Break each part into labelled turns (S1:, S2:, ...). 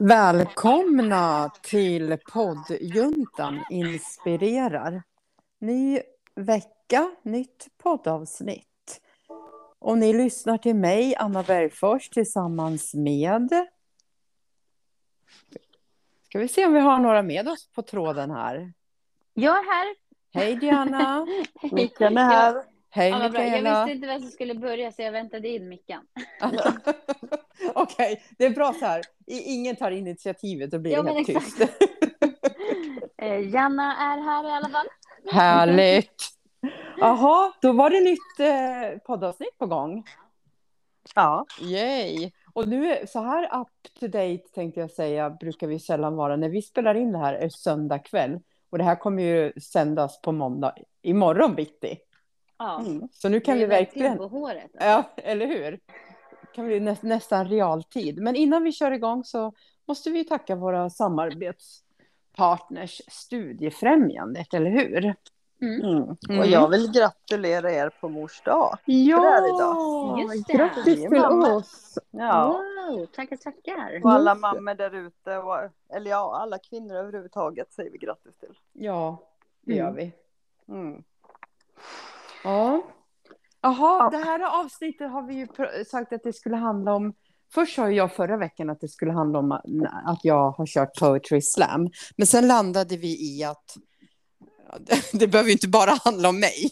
S1: Välkomna till poddjuntan inspirerar. Ny vecka, nytt poddavsnitt. Och ni lyssnar till mig, Anna Bergfors, tillsammans med... Ska vi se om vi har några med oss på tråden här.
S2: Jag är här.
S1: Hej Diana!
S3: Mickan är här.
S1: Hej
S2: Ja, bra. Jag
S1: Mikaela!
S2: visste inte vem som skulle börja så jag väntade in Mickan.
S1: Okej, det är bra så här. Ingen tar initiativet, då blir
S2: Ja,
S1: det helt tyst.
S2: Eh, Janna är här i alla fall.
S1: Härligt! Jaha, då var det nytt eh, poddavsnitt på gång.
S3: Ja.
S1: Yay! Och nu, är- så här up to date tänkte jag säga, brukar vi sällan vara. När vi spelar in det här är söndag kväll. Och det här kommer ju sändas på måndag, imorgon bitti.
S2: Ja.
S3: Mm.
S1: Så nu kan vi
S2: verkligen håret.
S1: ja, eller hur? Kan vi nä, nästan realtid. Men innan vi kör igång så måste vi tacka våra samarbetspartners Studiefrämjandet, eller hur?
S2: Mm.
S3: Mm.
S1: Mm.
S3: Och jag vill gratulera er på mors dag.
S1: Ja,
S3: det är idag.
S2: Just det.
S1: grattis till
S3: Mamma.
S1: oss!
S3: Ja.
S2: Wow, tackar, tackar.
S3: Och alla mammor där ute, eller ja, alla kvinnor överhuvudtaget säger vi grattis till.
S1: Ja, det gör
S2: Mm.
S1: vi. Ja. Jaha, det här avsnittet har vi ju sagt att det skulle handla om. Först sa jag förra veckan att det skulle handla om att jag har kört poetry slam. Men sen landade vi i att det, behöver ju inte bara handla om mig.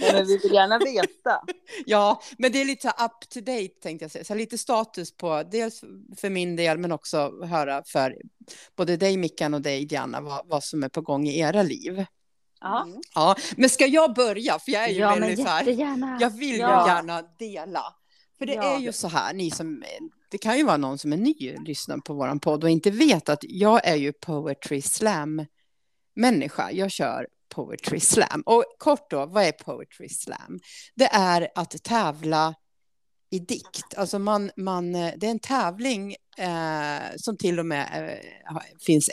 S3: Ja, men vi vill gärna veta.
S1: Ja, men det är lite up to date tänkte jag säga. Så lite status på, dels för min del men också höra för både dig Mickan och dig Diana vad, vad som är på gång i era liv.
S2: Ja,
S3: Mm.
S1: Ja, men ska jag börja? För jag är ju
S2: ja men
S1: väldigt så här. Jag vill ju
S3: Ja.
S1: gärna dela. För det
S2: Ja.
S1: är ju så här, ni som, det kan ju vara någon som är ny lyssnar på våran podd och inte vet att jag är ju poetry slam människa. Jag kör poetry slam. Och kort då, vad är poetry slam? Det är att tävla i dikt. Alltså man, man, eh, det är en tävling eh, som till och med eh, finns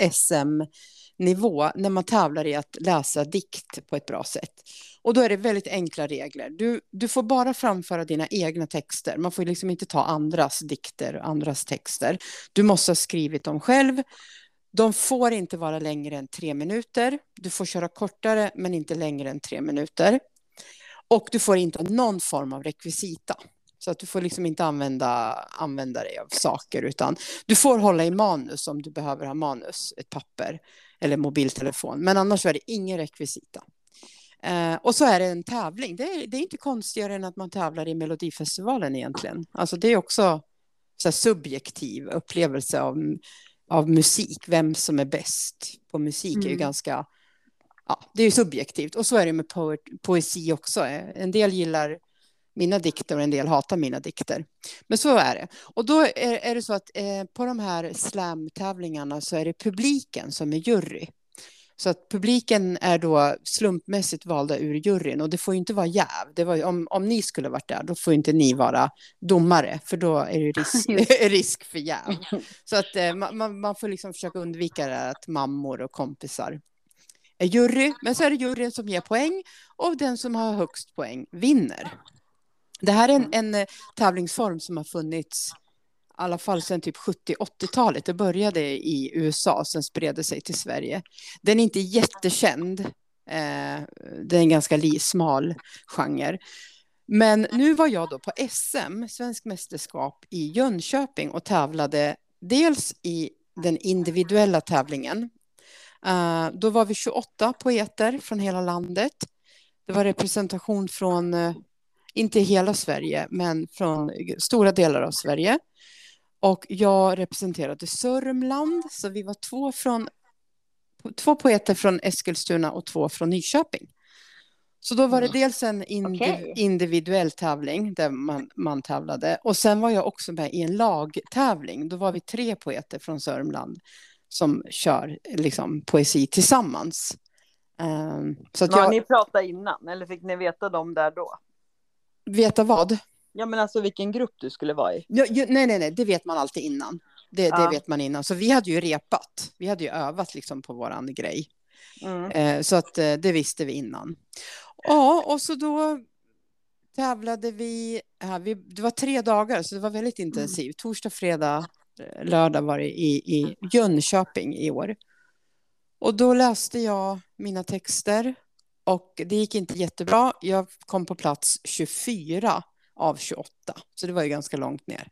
S1: nivå när man tävlar i att läsa dikt på ett bra sätt. Och då är det väldigt enkla regler. Du, du får bara framföra dina egna texter. Man får liksom inte ta andras dikter och andras texter. Du måste ha skrivit dem själv. De får inte vara längre än tre minuter. Du får köra kortare men inte längre än tre minuter. Och du får inte ha någon form av rekvisita. Så att du får liksom inte använda, använda dig av saker utan du får hålla i manus om du behöver ha manus, ett papper eller mobiltelefon. Men annars är det ingen rekvisita. Eh, och så är det en tävling. Det är, det är inte konstigare än att man tävlar i Melodifestivalen egentligen. Alltså det är också så subjektiv upplevelse av, av musik. Vem som är bäst på musik är ju
S2: Mm.
S1: ganska... Ja, det är ju subjektivt. Och så är det med poet, poesi också. Eh, En del gillar mina dikter och en del hatar mina dikter. Men så är det. Och då är, är det så att eh, på de här slamtävlingarna så är det publiken som är jury. Så att publiken är då slumpmässigt valda ur juryn och det får ju inte vara jäv. Det var, om, om ni skulle varit där, då får inte ni vara domare, för då är det risk, risk för jäv. Så att eh, man, man, man får liksom försöka undvika det här att mammor och kompisar är jury, men så är det juryn som ger poäng och den som har högst poäng vinner. Det här är en, en eh, tävlingsform som har funnits i alla fall sedan typ 70-80-talet. Det började i USA, sen spred det sig till Sverige. Den är inte jättekänd. Eh, det är en ganska smal genre. Men nu var jag då på SM, svensk mästerskap i Jönköping och tävlade dels i den individuella tävlingen. Eh, då var vi 28 poeter från hela landet. Det var representation från, eh, inte hela Sverige, men från stora delar av Sverige. Och jag representerade Sörmland, så vi var två, från, två poeter från Eskilstuna och två från Nyköping. Så då var det
S3: Mm.
S1: dels en indi- individuell tävling där man, man tävlade. Och sen var jag också med i en lagtävling. Då var vi tre poeter från Sörmland som kör liksom, poesi tillsammans. Ehm, så att jag...
S3: ni pratat innan eller fick ni veta dem där då?
S1: Veta vad?
S3: Ja men alltså vilken grupp du skulle vara i.
S1: Ja, ju, nej, nej, nej, det vet man alltid innan. Det, det
S3: Ja.
S1: vet man innan. Så vi hade ju repat. Vi hade ju övat liksom på våran grej.
S3: Mm.
S1: Eh, så att eh, det visste vi innan. Ja, och så då tävlade vi, ja, vi. Det var tre dagar, så det var väldigt intensivt. Torsdag, fredag, eh, lördag var det i, i Jönköping i år. Och då läste jag mina texter och det gick inte jättebra. Jag kom på plats 24 av 28, så det var ju ganska långt ner.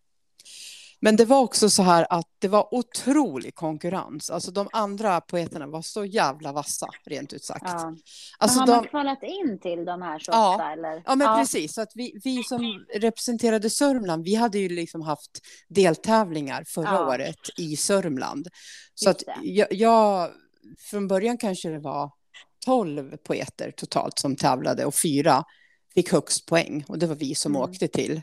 S1: Men det var också så här att det var otrolig konkurrens. Alltså de andra poeterna var så jävla vassa, rent ut sagt.
S2: Ja.
S1: Alltså
S2: har
S1: de,
S2: man kvalat in till de här 28
S1: Ja.
S2: eller?
S1: Ja, men precis. Så att vi, vi som representerade Sörmland, vi hade ju liksom haft deltävlingar förra
S2: Ja.
S1: året i Sörmland. Så
S2: Just
S1: att jag, jag, från början kanske det var 12 poeter totalt som tävlade och fyra fick högst poäng och det var vi som
S2: Mm.
S1: åkte till,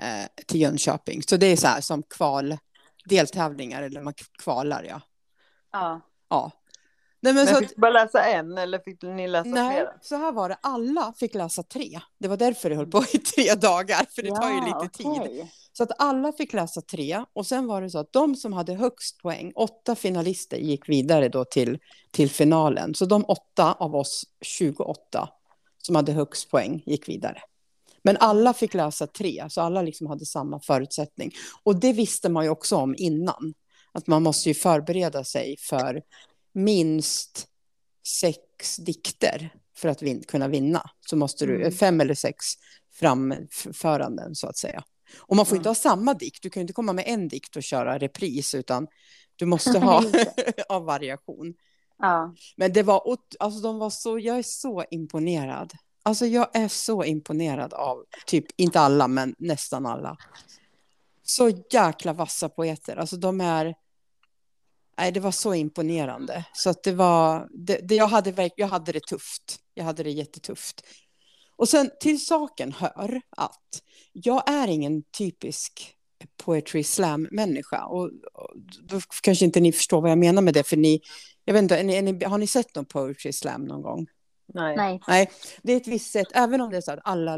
S1: eh, till Jönköping. Så det är så här som kval, deltävlingar eller man kvalar ja.
S2: Ja.
S1: ja. Nej, men
S3: Men
S1: så
S3: fick
S1: att,
S3: du bara läsa en eller fick ni läsa
S1: Nej,
S3: flera?
S1: så här var det. Alla fick läsa tre. Det var därför det höll på i tre dagar, för det tar ju
S2: Ja,
S1: lite tid.
S2: okej.
S1: Så att alla fick läsa tre och sen var det så att de som hade högst poäng, åtta finalister, gick vidare då till, till finalen. Så de åtta av oss 28 som hade högst poäng gick vidare. Men alla fick läsa tre, så alla liksom hade samma förutsättning. Och det visste man ju också om innan. Att man måste ju förbereda sig för minst sex dikter för att vin- kunna vinna. Så måste du,
S2: Mm.
S1: fem eller sex framföranden så att säga. Och man får
S2: Mm.
S1: inte ha samma dikt. Du kan inte komma med en dikt och köra repris, utan du måste ha av variation.
S2: Ja.
S1: Men det var, alltså de var så, jag är så imponerad. Alltså jag är så imponerad av, typ, inte alla, men nästan alla. Så jäkla vassa poeter. Alltså de är, nej det var så imponerande. Så att det var, det, det, jag, hade, jag hade det tufft. Jag hade det jättetufft. Och sen till saken hör att jag är ingen typisk poetry slam-människa. Och, och då kanske inte ni förstår vad jag menar med det, för ni, jag vet inte, är ni, är ni, har ni sett någon poetry slam någon gång?
S3: Nej.
S2: Nej.
S1: Nej, det är ett visst sätt, även om det är så att alla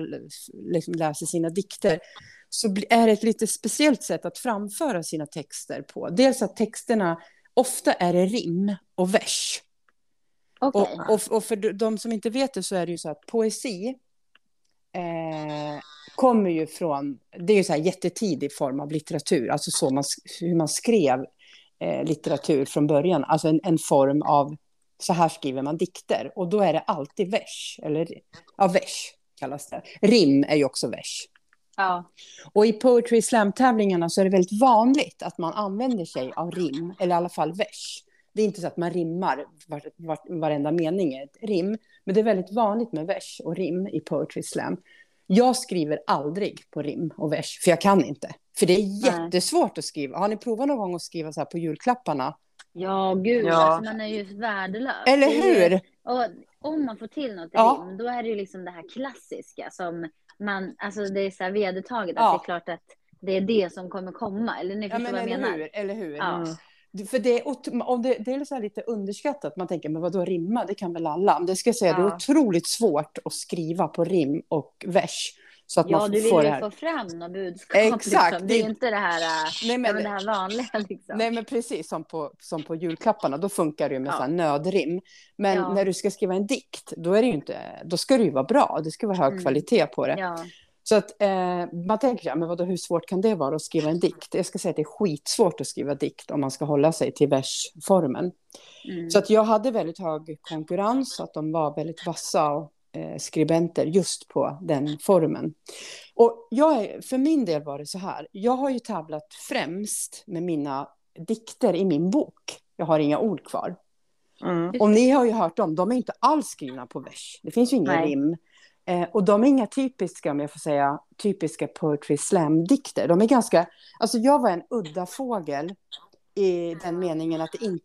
S1: liksom läser sina dikter, så är det ett lite speciellt sätt att framföra sina texter på. Dels att texterna, ofta är det rim och vers.
S2: Okej.
S1: Och, och, och för de som inte vet det så är det ju så att poesi eh, kommer ju från, det är ju så här jättetidig form av litteratur, alltså så man, hur man skrev eh, litteratur från början, alltså en, en form av, så här skriver man dikter, och då är det alltid vers, eller ja, vers kallas det. Rim är ju också vers.
S2: Ja.
S1: Och i Poetry Slam-tävlingarna så är det väldigt vanligt att man använder sig av rim, eller i alla fall vers. Det är inte så att man rimmar var, var, varenda mening är ett rim, men det är väldigt vanligt med vers och rim i Poetry Slam. Jag skriver aldrig på rim och vers, för jag kan inte. För det är jättesvårt att skriva. Har ni provat någon gång att skriva så här på julklapparna?
S2: Ja, gud,
S3: Ja.
S2: Alltså, man är ju värdelös.
S1: Eller hur?
S2: Och om man får till något
S1: Ja.
S2: rim, då är det ju liksom det här klassiska som man, alltså det är så här vedertaget
S1: Ja.
S2: att det är klart att det är det som kommer komma. Eller ni
S1: Ja, men
S2: vad jag
S1: eller
S2: menar?
S1: hur? Eller hur?
S2: Ja.
S3: Mm.
S1: Det- För det är, om det, det är så här lite underskattat. Man tänker, men vad då rimma? Det kan väl alla? Men det ska jag säga, det är
S2: Ja.
S1: otroligt svårt att skriva på rim och vers. Så att
S2: Ja,
S1: man
S2: du vill ju få fram något budskap.
S1: Exakt,
S2: Liksom. Det är inte det här, äh,
S1: Nej,
S2: ja,
S1: men,
S2: det här vanliga. Liksom.
S1: nej, men precis som på, som på julklapparna, då funkar det ju med
S2: Ja.
S1: så nödrim. Men
S2: Ja.
S1: när du ska skriva en dikt, då, är det inte, då ska det ju vara bra. Det ska vara hög
S2: Mm.
S1: kvalitet på det.
S2: Ja.
S1: Så att eh, man tänker, ja, men vadå, hur svårt kan det vara att skriva en dikt? Jag ska säga att det är skitsvårt att skriva dikt om man ska hålla sig till versformen.
S2: Mm.
S1: Så att jag hade väldigt hög konkurrens, så att de var väldigt vassa och, skribenter just på den formen. Och jag, för min del var det så här, jag har ju tävlat främst med mina dikter i min bok. Jag har inga ord kvar.
S3: Mm.
S1: Och ni har ju hört dem, de är inte alls skrivna på vers. Det finns ju ingen
S2: Nej.
S1: rim. Eh, och de är inga typiska, om jag får säga, typiska poetry slam-dikter. De är ganska, alltså jag var en udda fågel i den meningen att det inte,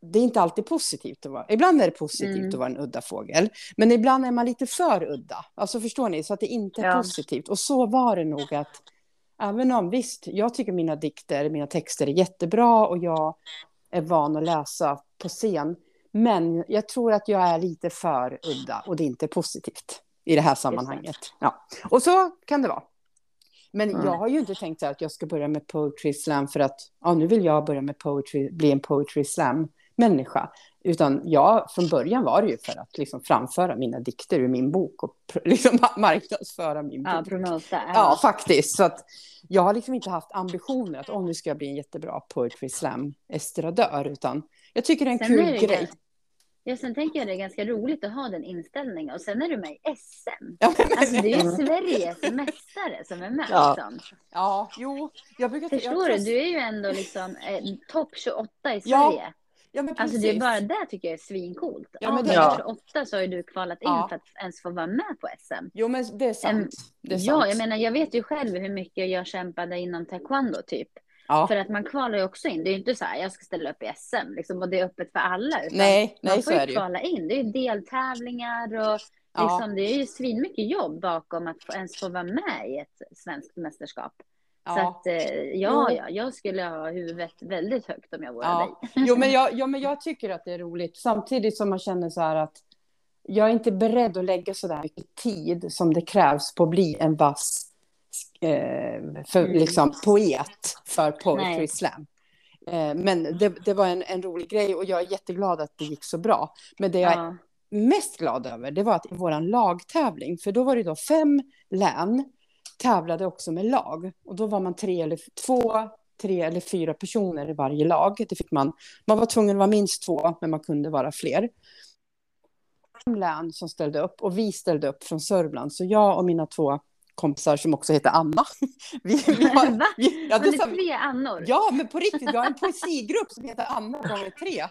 S1: det är inte alltid positivt att vara, ibland är det positivt
S2: Mm.
S1: att vara en udda fågel, men ibland är man lite för udda. Alltså förstår ni, så att det inte är
S3: Ja.
S1: positivt. Och så var det nog att, även om visst, jag tycker mina dikter, mina texter är jättebra och jag är van att läsa på scen, men jag tror att jag är lite för udda och det är inte positivt i det här sammanhanget. Ja. Och så kan det vara. Men
S3: Mm.
S1: jag har ju inte tänkt att jag ska börja med poetry slam för att ja, nu vill jag börja med poetry, bli en poetry slam människa. Utan jag, från början var det ju för att liksom framföra mina dikter ur min bok och liksom marknadsföra min bok.
S2: Ja, promota.
S1: Ja, faktiskt. Så att jag har liksom inte haft ambitioner att om nu ska jag bli en jättebra poetry slam estradör, utan jag tycker det är en
S2: Sen
S1: kul
S2: är det
S1: grej.
S2: Ja, sen tänker jag det är ganska roligt att ha den inställningen. Och sen är du med i SM.
S1: Ja, men,
S2: Alltså det är ju
S3: Mm.
S2: Sveriges mästare som är med.
S3: Ja.
S2: Liksom.
S1: ja, jo, jag brukar...
S2: Förstår
S1: jag,
S2: du? Du är ju ändå liksom eh, topp 28 i
S1: Ja,
S2: Sverige.
S1: Ja, men
S2: Alltså
S1: precis.
S2: det är bara det tycker jag är svincoolt.
S1: Ja, men det-
S2: de
S3: Ja.
S2: 28 så har ju du kvalat in
S1: Ja.
S2: för att ens få vara med på SM.
S1: Jo, men det är sant. Det är sant.
S2: Ja, jag menar jag vet ju själv hur mycket jag kämpade inom taekwondo typ.
S1: Ja.
S2: För att man kvalar ju också in. Det är ju inte så här, jag ska ställa upp i SM liksom, och det är öppet för alla. Utan
S1: Nej, nej,
S2: man
S1: så
S2: får ju
S1: det ju.
S2: kvala in. Det är ju deltävlingar och
S1: Ja.
S2: liksom, det är ju svinmycket jobb bakom att få, ens få vara med i ett svenskt mästerskap. Så
S1: Ja.
S2: att eh, ja,
S1: Jo.
S2: ja, jag skulle ha huvudet väldigt högt om jag vore
S1: Ja.
S2: dig.
S1: Jo, men jag, ja, men jag tycker att det är roligt. Samtidigt som man känner så här att jag är inte beredd att lägga så där mycket tid som det krävs på att bli en vass för,
S2: Mm.
S1: liksom, poet för Poetry
S2: Nej.
S1: Slam. Eh, men det, det var en, en rolig grej och jag är jätteglad att det gick så bra. Men det jag är
S2: Ja.
S1: mest glad över det var att i vår lagtävling, för då var det då fem län tävlade också med lag. Och då var man tre eller två, tre eller fyra personer i varje lag. Det fick man, man var tvungen att vara minst två, men man kunde vara fler. Fem län som ställde upp och vi ställde upp från Sörmland. Så jag och mina två kompisar som också heter Anna. Vi, vi har,
S2: Va?
S1: vi, ja,
S2: Har
S1: det
S2: ni tre Annor?
S1: ja, men på riktigt, vi har en poesigrupp som heter Anna gånger tre.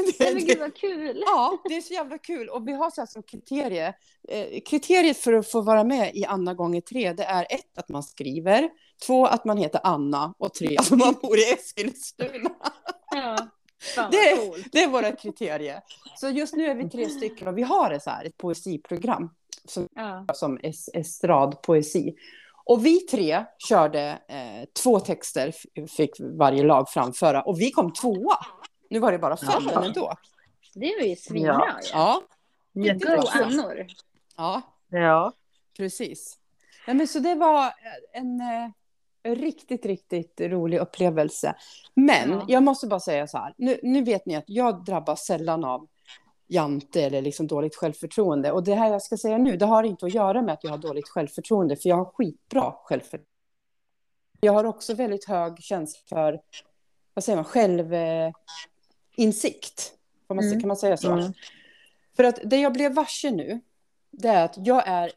S2: Nej, men gud vad kul!
S1: Ja, det är så jävla kul. Och vi har så här som kriterie. Eh, kriteriet för att få vara med i Anna gånger tre, det är ett, att man skriver. Två, att man heter Anna. Och tre, att man bor i Eskilstuna.
S2: Ja.
S1: Det-. Det är våra kriterier. Så just nu är vi tre stycken och vi har ett, så här, ett poesiprogram som,
S2: Ja.
S1: som es, estradpoesi. Och vi tre körde eh, två texter, fick varje lag framföra. Och vi kom tvåa. Nu var det bara fem,
S3: Ja.
S1: ändå.
S2: Det var ju svinbra ju.
S1: Ja,
S2: Go. Annor!
S1: ja.
S3: Ja.
S1: Precis. Ja, men så det var en eh, riktigt, riktigt rolig upplevelse. Men
S2: Ja.
S1: jag måste bara säga så här. Nu, nu vet ni att jag drabbas sällan av jante eller liksom dåligt självförtroende. Och det här jag ska säga nu, det har inte att göra med att jag har dåligt självförtroende, för jag har skitbra självförtroende. Jag har också väldigt hög känsla för, vad säger man, självinsikt. Insikt. Får man,
S2: Mm.
S1: Kan man säga så?
S3: Mm.
S1: För att det jag blev varse nu, det är att jag är,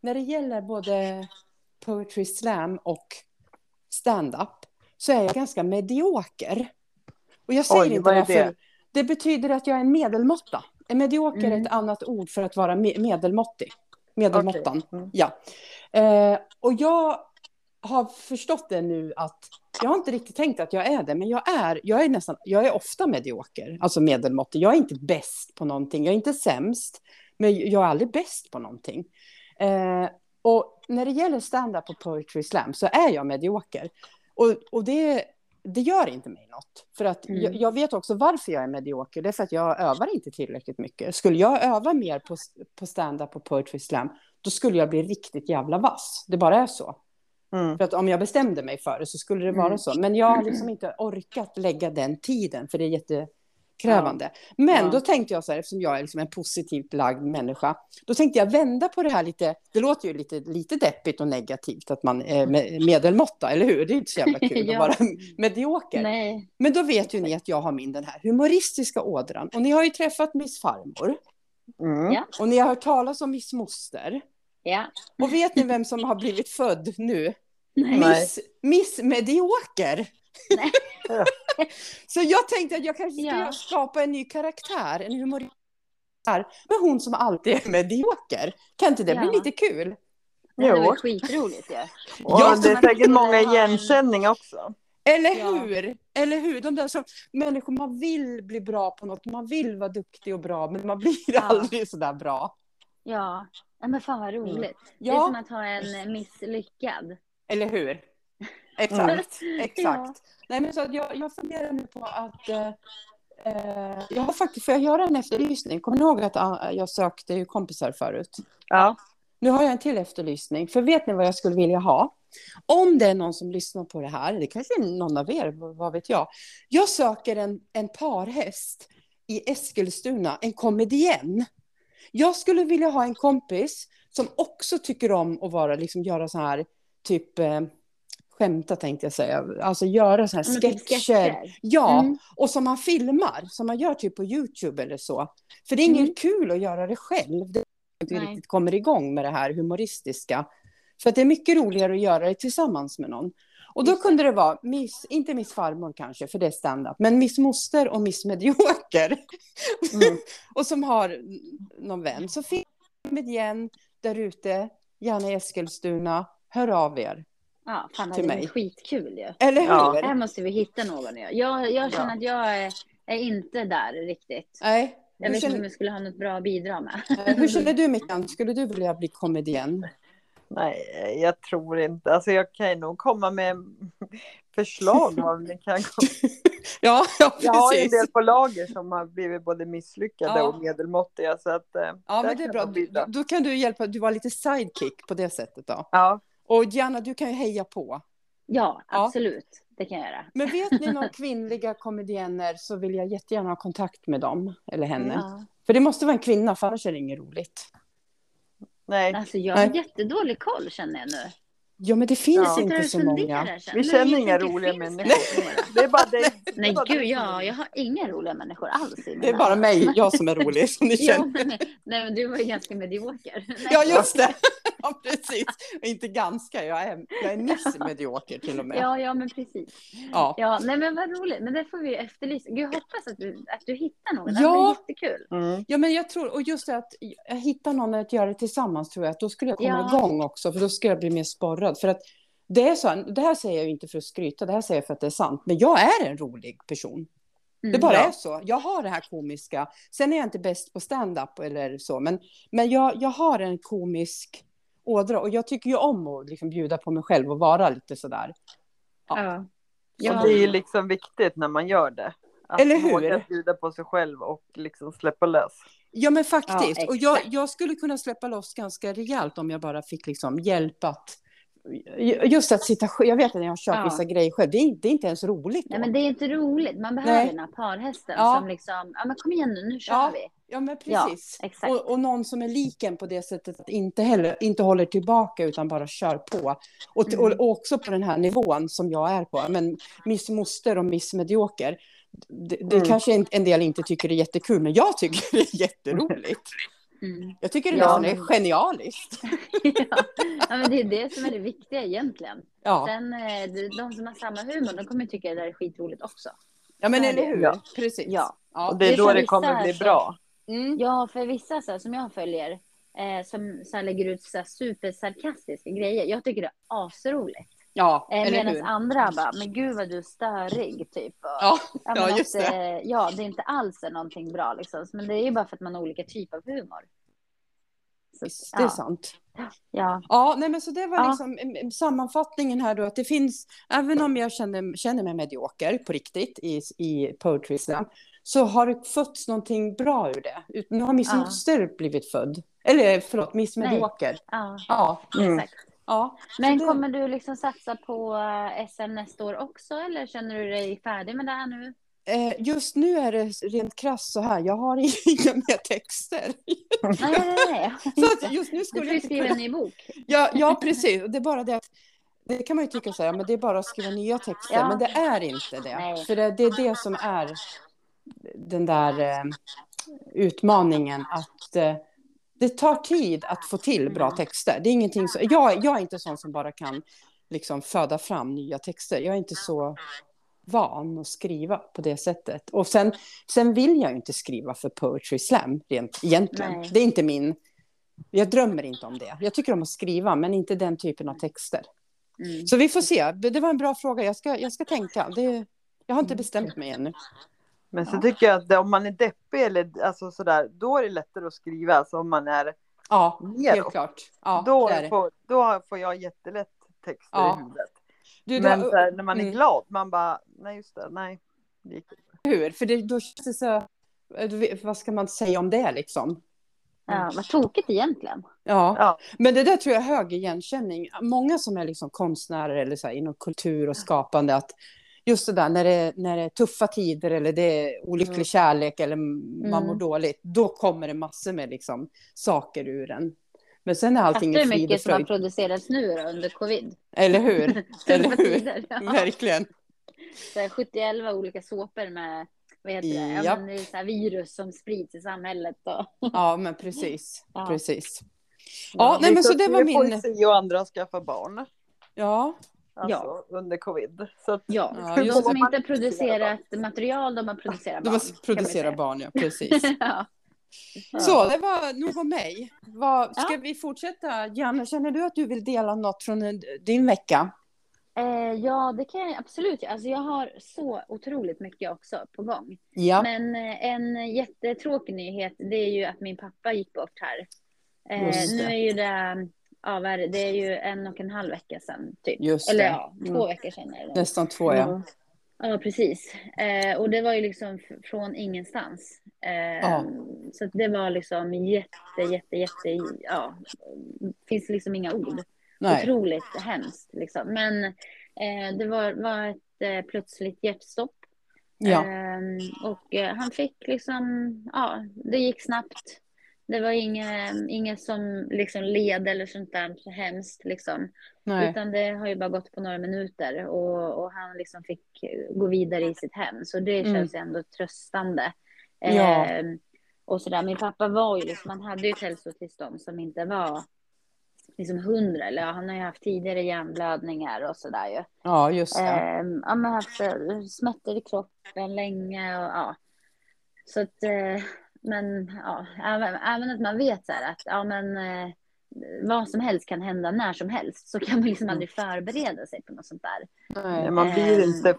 S1: när det gäller både poetry slam och stand-up, så är jag ganska medioker. Och jag säger
S3: Oj,
S1: inte
S3: vad är
S1: det
S3: det?
S1: betyder att jag är en medelmåtta. En medioker är
S2: Mm.
S1: ett annat ord för att vara me- medelmåttig. Medelmåttan,
S3: Okej. Mm.
S1: ja. Eh, och jag har förstått det nu att jag har inte riktigt tänkt att jag är det, men jag är, jag är nästan, jag är ofta medioker, alltså medelmåttig. Jag är inte bäst på någonting, jag är inte sämst, men jag är aldrig bäst på någonting. Eh, och när det gäller stand-up och poetry slam så är jag medioker. Och, och det, det gör inte mig något. För att
S2: Mm.
S1: jag, jag vet också varför jag är medioker. Det är för att jag övar inte tillräckligt mycket. Skulle jag öva mer på, på stand-up och poetry slam, då skulle jag bli riktigt jävla vass. Det bara är så.
S3: Mm.
S1: För att om jag bestämde mig för det så skulle det vara
S2: Mm.
S1: så. Men jag har liksom inte orkat lägga den tiden, för det är jättekrävande. Men
S2: Ja.
S1: då tänkte jag så här, eftersom jag är liksom en positivt lagd människa, då tänkte jag vända på det här lite. Det låter ju lite, lite deppigt och negativt att man är me- medelmåtta, eller hur? Det är inte så jävla kul
S2: Ja.
S1: att vara medioker.
S2: Nej.
S1: Men då vet ju ni att jag har min den här humoristiska ådran. Och ni har ju träffat Miss Farmor.
S3: Mm.
S2: Ja.
S1: Och ni har hört talas om Miss Moster.
S2: Ja.
S1: Och vet ni vem som har blivit född nu?
S2: Nej.
S1: Miss, Miss Medioker. Så jag tänkte att jag kanske ska
S2: Ja.
S1: skapa en ny karaktär, en humorist. Med hon som alltid är medioker. Kan inte det bli
S2: Ja.
S1: lite kul?
S2: Det var
S3: Jo.
S2: skitroligt ju.
S3: Och
S1: Ja,
S3: det är säkert många igenkänningar också.
S1: Eller
S2: Ja.
S1: hur? Eller hur? De där som människor, man vill bli bra på något, man vill vara duktig och bra, men man blir
S2: Ja.
S1: aldrig så där bra.
S2: Ja. ja, men fan vad roligt. Det är
S1: Ja.
S2: som att ha en misslyckad.
S1: Eller hur? Exakt, exakt. Nej, men så jag, jag funderar nu på att eh, eh, jag har faktiskt, får jag göra en efterlysning? Kommer ni ihåg att ah, jag sökte ju kompisar förut?
S3: Ja.
S1: Nu har jag en till efterlysning. För vet ni vad jag skulle vilja ha? Om det är någon som lyssnar på det här, det kanske är någon av er, vad vad vet jag. Jag söker en, en parhäst i Eskilstuna, en komedien. Jag skulle vilja ha en kompis som också tycker om att vara, liksom, göra så här, typ eh, skämta tänkte jag säga, alltså göra så här sketcher.
S2: sketcher.
S1: Ja,
S2: Mm.
S1: och som man filmar, som man gör typ på YouTube eller så. För det är inget
S2: Mm.
S1: kul att göra det själv. Det inte
S2: Nej.
S1: riktigt kommer igång med det här humoristiska. För att det är mycket roligare att göra det tillsammans med någon. Och då kunde det vara, miss, inte Miss Farmor kanske, för det är stand-up, men Miss Moster och Miss Medioker.
S3: Mm.
S1: och som har någon vän. Så finns det igen där ute, gärna i Eskilstuna. Hör av er.
S2: Ja, fan det
S1: Till
S2: är
S1: mig.
S2: skitkul ju.
S1: Eller hur?
S3: Ja.
S2: Här måste vi hitta någon ju. Jag, jag känner
S3: Ja.
S2: att jag är, är inte där riktigt.
S1: Nej.
S2: Jag
S1: Hur
S2: vet inte om
S1: känner,
S2: jag skulle ha något bra att bidra med.
S1: hur känner du Mickan? Skulle du vilja bli komedien?
S3: Nej, jag tror inte. Alltså jag kan nog komma med förslag om ni kan
S1: Ja, ja
S3: Jag har en
S1: precis.
S3: del på lager som har blivit både misslyckade
S1: Ja.
S3: och medelmåttiga. Så att, eh,
S1: Ja, men det är bra.
S3: jag.
S1: Då, då kan du hjälpa, du var lite sidekick på det sättet då.
S3: Ja,
S1: Och Gianna, du kan ju heja på.
S2: Ja,
S1: Ja.
S2: absolut. Det kan jag göra.
S1: Men vet ni några kvinnliga komedienner så vill jag jättegärna ha kontakt med dem, eller henne.
S2: Ja.
S1: För det måste vara en kvinna, för annars är det inget roligt.
S3: nej.
S2: Alltså jag har
S1: Nej.
S2: jättedålig koll känner jag nu.
S1: Ja, men det finns
S3: Ja.
S1: Inte så många.
S2: sen.
S3: Vi känner inga roliga
S2: det
S3: människor. Det är bara dig. det är
S2: Nej
S3: bara
S2: gud, ja, jag har inga roliga människor alls i
S1: Det är bara mig, jag som är rolig, som ni
S2: Ja,
S1: känner.
S2: men, nej men du var ju ganska medioker. Nej.
S1: Ja, just det. Ja, precis. Inte ganska, jag är, jag är miss medioker till och med.
S2: Ja, ja, men precis.
S1: Ja.
S2: Ja, nej men vad roligt. Men det får vi efterlysa. Gud, jag hoppas att du, att du hittar någon. Det
S1: Ja.
S2: ja. jättekul.
S3: Mm.
S1: Ja, men jag tror, och just det att jag hittar någon att göra det tillsammans tror jag, att då skulle jag komma
S2: Ja.
S1: igång också, för då skulle jag bli mer sporrad. För att det är så, här- det här säger jag inte för att skryta, det här säger jag för att det är sant, men jag är en rolig person.
S2: Mm.
S1: Det bara
S3: Ja.
S1: är så. Jag har det här komiska. Sen är jag inte bäst på stand-up eller så, men, men jag, jag har en komisk ådra och jag tycker ju om att liksom bjuda på mig själv och vara lite sådär.
S2: Ja.
S3: Och
S2: Ja.
S3: det är ju liksom viktigt när man gör det. Att
S1: Eller hur?
S3: våga bjuda på sig själv och liksom släppa lös.
S1: Ja, men faktiskt.
S2: Ja,
S1: och jag, jag skulle kunna släppa loss ganska rejält om jag bara fick liksom hjälp att... Just att sitta själv. Jag vet att jag har kört
S2: Ja.
S1: vissa grejer själv, det är, det är inte ens roligt. Då.
S2: Nej, men det är inte roligt. Man behöver
S1: Nej.
S2: den här parhästen
S1: Ja.
S2: som liksom, ja men kom igen nu, nu kör
S1: Ja.
S2: vi.
S1: Ja, men
S2: Ja,
S1: precis.
S2: exakt.
S1: och, och någon som är liken på det sättet att inte, heller, inte håller tillbaka utan bara kör på. Och,
S2: Mm.
S1: och, och också på den här nivån som jag är på. Men Miss Moster och Miss Medioker. Det, det
S3: Mm.
S1: kanske en, en del inte tycker är jättekul, men jag tycker det är jätteroligt.
S2: Mm.
S1: Jag tycker det
S2: Ja,
S1: nästan är
S2: men-
S1: genialiskt.
S2: ja. ja, men det är det som är det viktiga egentligen.
S1: Ja,
S2: Sen eh, de- som har samma humor, de kommer tycka det där är skitroligt också.
S1: ja men
S2: är
S1: eller
S2: det.
S1: hur?
S3: Ja.
S1: Precis.
S2: Ja.
S1: Ja.
S3: Och det
S2: det
S3: är
S2: är
S3: då det kommer bli
S2: så-
S3: bra.
S1: Mm.
S2: Ja, för vissa så här, som jag följer, eh, som så här, lägger ut så här, supersarkastiska grejer. Jag tycker det är asroligt.
S1: Ja,
S2: Eh? Medan andra bara, men gud vad du är störig, typ. Och,
S1: Ja,
S2: men
S1: ja,
S2: att,
S1: just det.
S2: eh, ja, det är inte alls någonting bra liksom. Men det är ju bara för att man har olika typer av humor. Så,
S1: det är
S2: ja,
S1: sant.
S2: ja,
S1: Ja, nej, men så det var
S2: Ja.
S1: liksom em, sammanfattningen här då, att det finns, även om jag känner, känner mig medioker på riktigt i, i Poetry Slam, så har det fötts någonting bra ur det. Nu har Miss
S2: Ja.
S1: Moster blivit född. Eller förlåt, Miss. Medioker.
S2: ja,
S1: Ja,
S3: Mm.
S2: exakt.
S1: Ja.
S2: Men kommer du liksom satsa på eh, SM nästa år också eller känner du dig färdig med det här nu?
S1: Eh, just nu är det rent krasst så här, jag har inga mer texter.
S2: Nej, nej, nej.
S1: Så just nu
S2: Du
S1: skulle
S2: får
S1: jag
S2: ju skriva en ny bok.
S1: Ja, ja, precis. Det är bara det att det kan man ju tycka så här, men det är bara att skriva nya texter.
S2: Ja.
S1: Men det är inte det.
S2: Nej.
S1: För det, det är det som är den där eh, utmaningen att eh, det tar tid att få till bra texter. Det är ingenting så, jag, jag är inte sån som bara kan liksom föda fram nya texter. Jag är inte så van att skriva på det sättet. Och sen, sen vill jag inte skriva för Poetry Slam rent egentligen.
S2: Nej.
S1: Det är inte min... Jag drömmer inte om det. Jag tycker om att skriva, men inte den typen av texter.
S2: Mm.
S1: Så vi får se. Det var en bra fråga. Jag ska, jag ska tänka. Det, jag har inte bestämt mig ännu.
S3: Men så
S1: Ja.
S3: tycker jag att det, om man är deppig eller alltså sådär, då är det lättare att skriva. Alltså om man är
S1: Ja,
S3: neråt.
S1: helt klart. Ja,
S3: då,
S1: det
S3: får, då får jag jättelätt texter
S1: Ja.
S3: i huvudet.
S1: Du,
S3: Men
S1: då,
S3: här, när man är
S1: mm.
S3: glad, man bara, nej just det, nej. det gick inte.
S1: hur? För det, då känns det så... eh, Vad ska man säga om det liksom?
S2: Ja, vad tokigt egentligen.
S1: Ja.
S3: Ja.
S1: men det där tror jag är hög igenkänning. Många som är liksom konstnärer eller så här, inom kultur och skapande, att just det där när det, när det är tuffa tider eller det är olycklig
S2: Mm.
S1: kärlek eller man mår
S2: Mm.
S1: dåligt, då kommer det massor med liksom, saker ur en. Men sen är allting
S2: Fattar hur
S1: frid och
S2: mycket som har producerats nu då, under covid?
S1: Eller hur? Eller hur?
S2: tider, ja.
S1: Verkligen.
S2: Så här 71 olika såpor med vad heter det? Ja, men det är så här virus som sprids i samhället. Och...
S1: Ja, men precis.
S2: Ja.
S1: Precis. Ja, nej, men så det var min...
S3: Poesi och andra skaffa barn.
S1: Ja,
S3: Alltså under covid. Så att,
S2: Ja,
S1: Ja,
S2: de som inte producerat material, de har producerat barn.
S1: var
S2: kan man
S1: producera
S2: säga.
S1: barn, ja. Precis.
S2: ja.
S1: Så, det var nog om mig. Vad, ska
S2: Ja.
S1: vi fortsätta? Janne, känner du att du vill dela något från din vecka?
S2: Eh, ja, det kan jag absolut. Alltså, jag har så otroligt mycket också på gång.
S1: Ja.
S2: Men eh, en jättetråkig nyhet, det är ju att min pappa gick bort här. Eh, nu är ju det, ja, det, är ju en och en halv vecka sedan, typ.
S1: Just
S2: Eller
S1: det.
S2: ja, två
S1: Mm.
S2: veckor sedan är det.
S1: Nästan två, ja.
S3: Mm.
S2: Ja, precis. Eh, och det var ju liksom från ingenstans. Eh,
S1: Ja.
S2: Så det var liksom jätte, jätte, jätte, ja, finns liksom inga ord.
S1: Nej.
S2: Otroligt hemskt liksom. Men eh, det var, var ett eh, plötsligt hjärtstopp.
S1: Ja.
S2: Ehm, och eh, han fick liksom, ja, det gick snabbt. Det var inget, inget som liksom led eller sånt där så hemskt liksom.
S1: Nej.
S2: Utan det har ju bara gått på några minuter och, och han liksom fick gå vidare i sitt hem. Så det
S1: Mm.
S2: känns ändå tröstande.
S1: Ja.
S2: Ehm, och sådär. Min pappa var ju liksom, han hade ju ett hälsotillstånd som inte var liksom hundra. Eller ja, han har ju haft tidigare hjärnblödningar och sådär ju.
S1: Ja, just det.
S2: Ehm, ja, men haft eh, smärtor i kroppen länge och ja. Så att, eh, men ja, även, även att man vet så här att ja, men eh, vad som helst kan hända när som helst så kan man liksom aldrig förbereda sig på något sånt där.
S3: Nej, man blir
S2: Ehm.
S3: inte,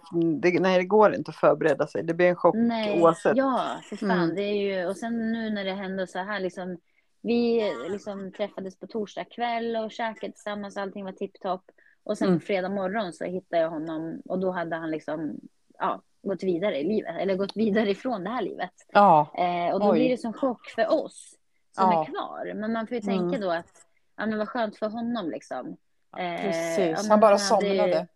S3: det, nej, det går inte att förbereda sig. Det blir en chock
S2: Nej,
S3: oavsett.
S2: ja, för fan.
S1: Mm.
S2: Det är ju, och sen nu när det hände så här liksom. Vi liksom träffades på torsdag kväll och käkade tillsammans. Allting var tipptopp. Och sen
S1: Mm.
S2: fredag morgon så hittade jag honom och då hade han liksom ja, gått vidare i livet. Eller gått vidare ifrån det här livet.
S1: Ja.
S2: Eh, och då
S1: Oj.
S2: blir det som chock för oss som
S1: Ja.
S2: är kvar. Men man får ju
S1: Mm.
S2: tänka då att ja, men vad skönt för honom liksom. Eh,
S1: Precis. Han bara
S2: hade
S1: somnade.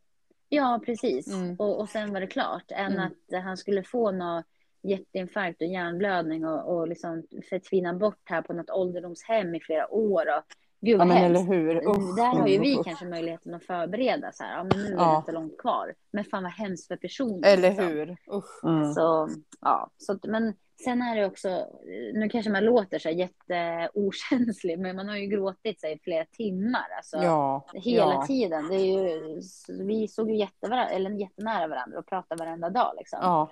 S2: Ja, precis.
S1: Mm.
S2: Och, och sen var det klart. Än
S1: Mm.
S2: att han skulle få någon hjärtinfarkt och hjärnblödning och, och liksom förtvina bort här på något ålderdomshem i flera år. Och, gud
S1: Ja, men eller hur. Usch,
S2: Där har ju vi
S1: usch.
S2: kanske möjligheten att förbereda så här. Ja, men nu är det
S1: Ja.
S2: inte långt kvar. Men fan vad hemskt för personen.
S1: Eller
S2: liksom.
S1: hur. Usch.
S3: Mm.
S2: Så, ja, så, men sen är det också, nu kanske man låter så här jätteokänslig, men man har ju gråtit sig i flera timmar. Alltså,
S1: Ja.
S2: Hela
S1: ja.
S2: tiden. Det är ju, vi såg ju eller jättenära varandra och pratade varenda dag. Liksom.
S1: Ja.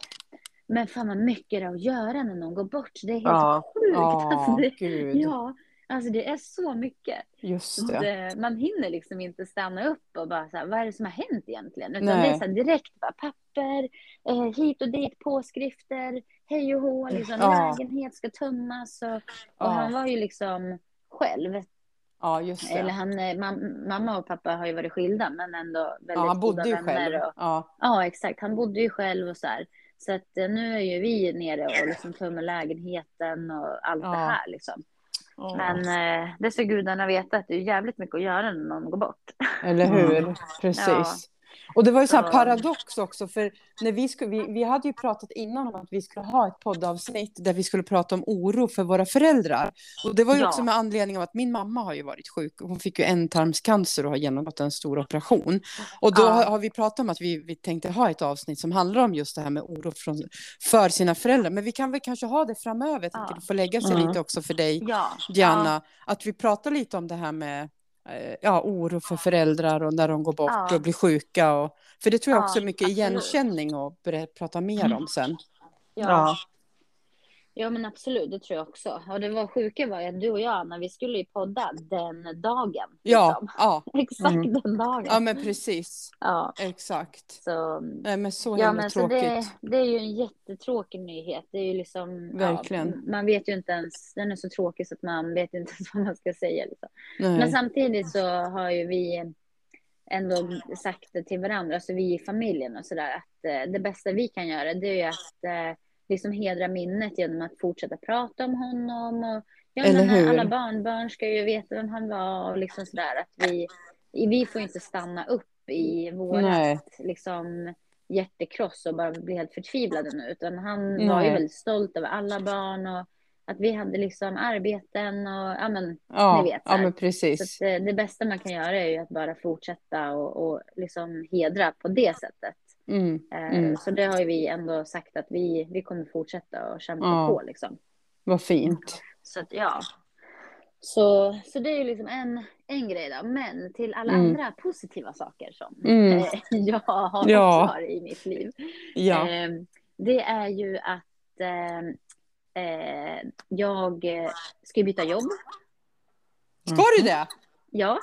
S2: Men fan vad mycket det är att göra när någon går bort. Det är helt
S3: Ja.
S2: sjukt. Alltså det,
S1: gud.
S2: ja, alltså det är så mycket.
S1: Just det.
S2: man hinner liksom inte stanna upp och bara så här, vad är det som har hänt egentligen? Utan
S1: Nej.
S2: det är så här direkt bara papper, eh, hit och dit, påskrifter, hej och hå, liksom,
S1: Ja.
S2: lägenhet ska tömmas. Och, och
S1: Ja.
S2: han var ju liksom själv.
S1: Ja, just det.
S2: Eller han, eh, mam, mamma och pappa har ju varit skilda men ändå väldigt
S1: Ja, han bodde
S2: goda
S1: ju själv.
S2: Och,
S1: Ja.
S2: ja, exakt. Han bodde ju själv och så här. Så att eh, nu är ju vi nere och liksom tömmer lägenheten och allt
S1: Ja.
S2: det här liksom.
S1: Ja.
S2: Men eh, det ska gudarna veta att det är jävligt mycket att göra när någon går bort.
S1: Eller hur?
S3: Mm.
S1: Precis.
S2: Ja.
S1: Och det var ju så här paradox också, för när vi, skulle, vi, vi hade ju pratat innan om att vi skulle ha ett poddavsnitt där vi skulle prata om oro för våra föräldrar. Och det var ju
S2: Ja.
S1: också med anledning av att min mamma har ju varit sjuk. Hon fick ju ändtarmscancer och har genomgått en stor operation. Och då
S2: Ja.
S1: har, har vi pratat om att vi, vi tänkte ha ett avsnitt som handlar om just det här med oro från, för sina föräldrar. Men vi kan väl kanske ha det framöver, jag tänker
S2: Ja.
S1: det får lägga sig
S3: Mm.
S1: lite också för dig.
S2: Ja.
S1: Diana, att vi pratar lite om det här med ja, oro för föräldrar och när de går bort
S2: Ja.
S1: och blir sjuka. Och, för det tror jag
S2: Ja,
S1: också är mycket
S2: absolut.
S1: igenkänning och prata mer om sen.
S2: Ja.
S3: Ja.
S2: ja, men absolut. Det tror jag också. Och det var sjuka var att du och jag, när vi skulle ju podda den dagen.
S1: Ja,
S2: liksom.
S1: ja,
S2: Exakt
S3: Mm.
S2: den dagen.
S1: ja, men precis.
S2: Ja,
S1: Exakt.
S2: så
S1: Nej, men så
S2: Ja,
S1: himla
S2: men så
S1: tråkigt.
S2: det, det är ju en jättetråkig nyhet. Det är ju liksom,
S1: Verkligen.
S2: Ja, man vet ju inte ens, den är så tråkig så att man vet inte ens vad man ska säga. Liksom. Men samtidigt så har ju vi ändå sagt det till varandra, alltså vi i familjen och sådär, att eh, det bästa vi kan göra det är ju att eh, liksom hedra minnet genom att fortsätta prata om honom och Ja,
S1: Eller hur?
S2: alla barnbarn ska ju veta vem han var och liksom sådär att vi, vi får inte stanna upp i
S1: Nej.
S2: vårat liksom hjärtekross och bara bli helt förtvivlade nu, utan han var ju
S1: Nej.
S2: väldigt stolt över alla barn och att vi hade liksom arbeten och ja men
S1: Ja,
S2: Ni vet, så
S1: ja men
S2: så
S1: precis.
S2: att det, det bästa man kan göra är ju att bara fortsätta och, och liksom hedra på det sättet.
S1: Mm.
S2: Eh,
S1: Mm.
S2: Så det har vi ändå sagt att vi, vi kommer fortsätta och kämpa
S1: Ja.
S2: på liksom.
S1: Vad fint.
S2: Så att ja. Så, så det är ju liksom en, en grej då. Men till alla
S1: Mm.
S2: andra positiva saker som
S1: Mm.
S2: eh, jag har,
S1: Ja.
S2: har i mitt liv.
S1: Ja.
S2: Eh, det är ju att eh, jag ska byta jobb.
S1: Ska du det?
S2: Ja,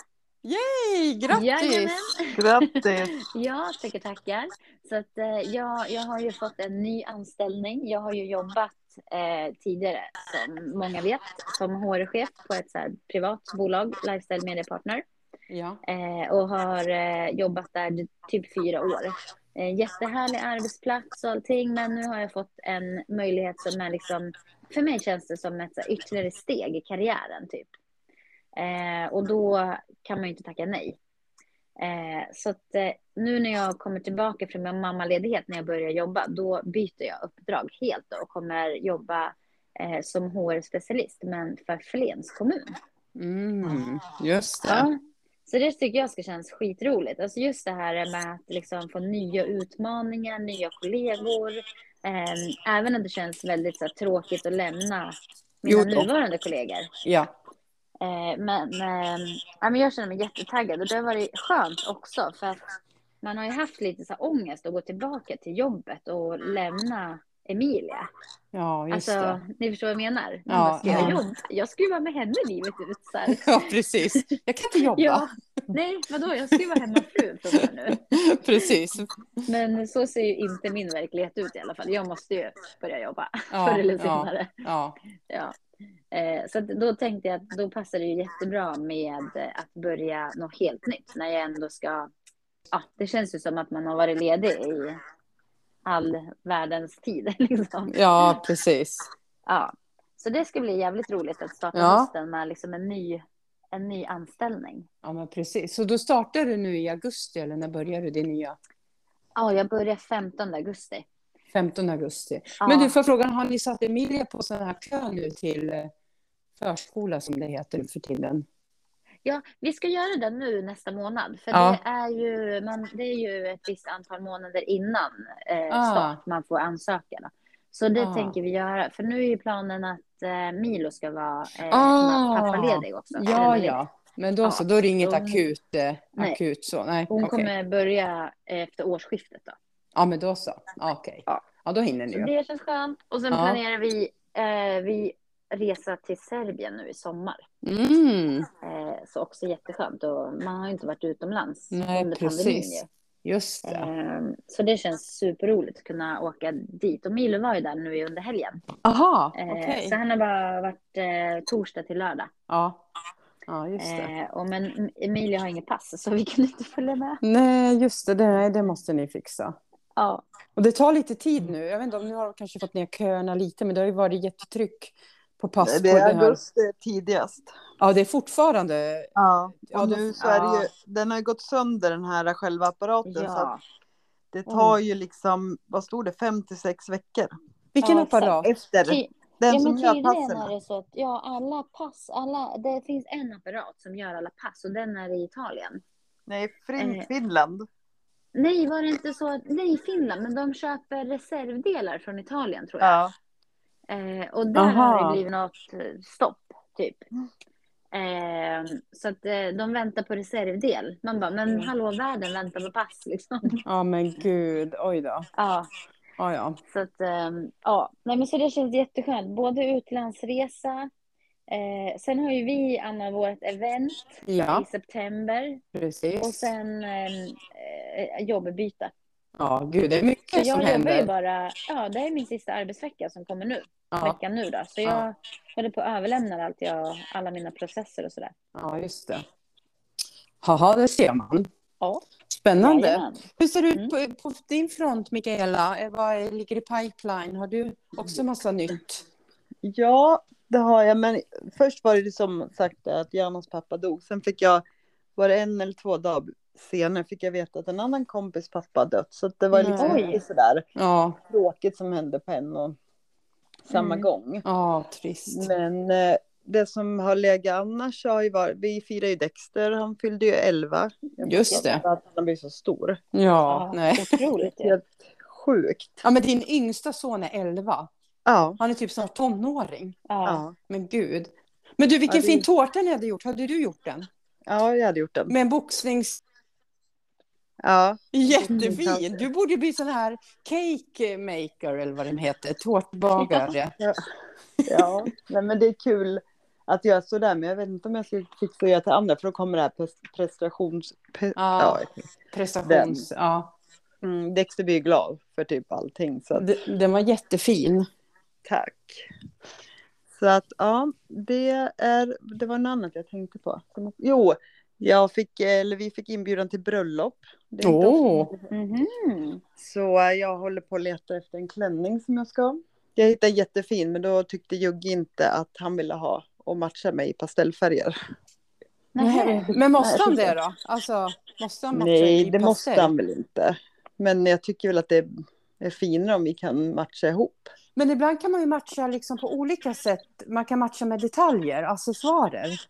S1: Hej, grattis!
S3: Grattis!
S2: Ja, tackar, tackar. Så att, eh, jag, jag har ju fått en ny anställning. Jag har ju jobbat eh, tidigare, som många vet, som HR-chef på ett så här, privat bolag, Lifestyle Media Partner.
S1: Ja.
S2: Eh, och har eh, jobbat där typ fyra år. Eh, jättehärlig arbetsplats och allting, men nu har jag fått en möjlighet som är liksom, för mig känns det som ett så här, ytterligare steg i karriären typ. Eh, och då kan man ju inte tacka nej. Eh, så att eh, nu när jag kommer tillbaka från min mammaledighet när jag börjar jobba, då byter jag uppdrag helt då och kommer jobba eh, som HR-specialist, men för Flens kommun.
S1: Mm, just det.
S2: Ja. Så det tycker jag ska kännas skitroligt. Alltså just det här med att liksom få nya utmaningar, nya kollegor. Eh, även om det känns väldigt så här, tråkigt att lämna mina
S1: Jo
S2: nuvarande kollegor.
S1: Ja.
S2: Eh, men, eh, ja, men jag känner mig jättetaggad och det har varit skönt också för att man har ju haft lite så här ångest att gå tillbaka till jobbet och lämna Emilia.
S1: ja, just
S2: Alltså,
S1: det.
S2: ni förstår vad jag menar? Man
S1: Ja,
S2: bara, ska jag
S1: ja.
S2: jobba? Jag ska ju vara med henne livet ut. Så här.
S1: Ja, precis. Jag kan inte jobba.
S2: Ja, nej, vadå? Jag ska ju vara hemmafru nu.
S1: Precis.
S2: Men så ser ju inte min verklighet ut i alla fall. Jag måste ju börja jobba
S1: Ja,
S2: förr eller senare.
S1: Ja.
S2: Ja. Eh, så då tänkte jag att då passar det ju jättebra med att börja något helt nytt när jag ändå ska. Ja, det känns ju som att man har varit ledig i all världens tid. Liksom.
S1: ja, precis.
S2: Ja. Så det ska bli jävligt roligt att starta
S1: Ja.
S2: hösten med liksom en ny, en ny anställning.
S1: Ja, men precis. Så då startar du nu i augusti, eller när börjar du din nya?
S2: Ja, jag börjar 15 augusti.
S1: 15 augusti.
S2: Ja.
S1: Men du, får jag fråga, har ni satt Emilia på sån här kö nu till eh, förskola som det heter för tiden?
S2: Ja, vi ska göra det nu nästa månad. För
S1: Ja.
S2: det, är ju, man, det är ju ett visst antal månader innan eh,
S1: Ah.
S2: start man får ansöka. Så det
S1: Ah.
S2: tänker vi göra. För nu är ju planen att eh, Milo ska vara eh,
S1: Ah.
S2: pappaledig också.
S1: Ja, ja. Men då
S2: Ja,
S1: så, då är det inget
S2: hon-
S1: akut, eh, akut så? Nej,
S2: Hon
S1: okej.
S2: kommer börja efter årsskiftet. Då.
S1: Ja, men då så. Okej.
S2: Ja.
S1: Ja, då hinner ni
S2: Så det känns skönt. Och sen
S1: Ja.
S2: planerar vi, eh, vi resa till Serbien nu i sommar.
S1: Mm,
S2: Eh, så också jätteskönt. Och man har ju inte varit utomlands
S1: Nej,
S2: under
S1: precis.
S2: pandemin. Ju.
S1: just det.
S2: Ehm, Så det känns superroligt att kunna åka dit. Och Milo var ju där nu under helgen.
S1: Aha,
S2: Eh,
S1: okej.
S2: Så han har bara varit eh, torsdag till lördag.
S1: Ja. ja, just det.
S2: Eh, och men Emilia har inget pass så vi kunde inte följa med.
S1: Nej, just det. det måste ni fixa.
S2: Ja,
S1: Och det tar lite tid nu. Jag vet inte om nu har de kanske fått ner köerna lite, men det har ju varit jättetryck på pass.
S3: Det är augusti tidigast.
S1: Ja, det är fortfarande.
S3: Ja,
S1: Ja,
S3: och nu så är det ju, den har ju gått sönder den här själva apparaten. Så
S2: ja.
S3: att det tar ju liksom, vad stod det, fem till sex veckor
S1: Vilken apparat?
S3: efter
S2: Ty-
S3: den
S2: ja,
S3: som
S2: men
S3: gör passen.
S2: är det så att ja, alla pass, alla, det finns en apparat som gör alla pass och den är i Italien.
S3: Nej,
S2: Eh.
S3: Finland.
S2: Nej, var det inte så? att- Nej, Finland, men de köper reservdelar från Italien tror jag.
S3: Ja.
S2: Eh, och där
S1: Aha.
S2: har det blivit något eh, stopp, typ. Eh, så att eh, de väntar på reservdel. Man bara, men hallå, världen väntar på pass liksom.
S1: Ja, men gud. Oj då.
S2: ja,
S1: Ja, ja.
S2: så att, eh, ja. Nej, men så det känns jätteskönt. Både utlandsresa. Eh, sen har ju vi, Anna, vårt event
S1: Ja,
S2: i september.
S1: precis.
S2: Och sen eh, eh, jobbbyte.
S1: Ja, gud, det är
S2: Så
S1: mycket som
S2: jag jobbar ju
S1: händer.
S2: bara, ja, det är min sista arbetsvecka som kommer nu.
S1: Ja,
S2: Veckan nu då. Så jag
S1: Ja.
S2: håller på att överlämna allt jag, alla mina processer och sådär.
S1: ja, just det. Haha, det ser man.
S2: Ja.
S1: Spännande.
S2: Jajamän.
S1: Hur ser det ut
S2: Mm.
S1: på, på din front, Mikaela? Eh, Vad ligger i pipeline? Har du också massa nytt?
S3: Ja, det har jag. Men först var det som sagt att Janas pappa dog. Sen fick jag, var det en eller två dagar senare fick jag veta att en annan kompis pappa dött. Så det var liksom
S1: Nej.
S3: lite sådär
S1: Ja,
S3: tråkigt som hände på en och samma
S2: Mm.
S3: gång.
S1: ja trist.
S3: Men eh, det som har legat annars har ju varit, vi firar ju Dexter, han fyllde ju 11. Jag
S1: Just det.
S3: Att han blir så stor.
S1: Ja, nej.
S2: Otroligt.
S3: Helt sjukt.
S1: Ja, men din yngsta son är 11.
S3: Ja.
S1: Han är typ snart tonåring.
S2: Ja.
S3: Ja.
S1: Men gud. Men du, vilken
S3: Ja, det-
S1: fin tårta ni hade gjort. Hade du gjort den?
S3: ja, jag hade gjort den.
S1: Med en boxnings...
S3: Ja,
S1: Jättefin! Du borde bli sån här cake maker eller vad den heter. Tårtbagare.
S3: ja. Nej, men det är kul att göra sådär. Men jag vet inte om jag ska fixa att göra till andra. För då kommer det här pres- prestations... Pe-
S1: Ja.
S3: ja.
S1: Prestations... Ja.
S3: Mm, Dexter blir ju glad för typ allting. Så att,
S1: D- Den var jättefin.
S3: Tack. Så att ja, det, är, det var något annat jag tänkte på. Jo, jag fick, eller vi fick inbjudan till bröllop. Det är inte
S1: Åh.
S3: ofta.
S2: Mhm.
S3: Så eh, jag håller på att leta efter en klänning som jag ska. Jag hittade jättefin men då tyckte Jugge inte att han ville ha och matcha mig i pastellfärger.
S2: Nähä.
S1: Men måste
S3: Nej,
S1: han det då? Alltså, måste han matcha
S3: Nej,
S1: i
S3: det måste
S1: pastell?
S3: han väl inte. Men jag tycker väl att det är finare om vi kan matcha ihop.
S1: Men ibland kan man ju matcha liksom på olika sätt. Man kan matcha med detaljer, accessoarer.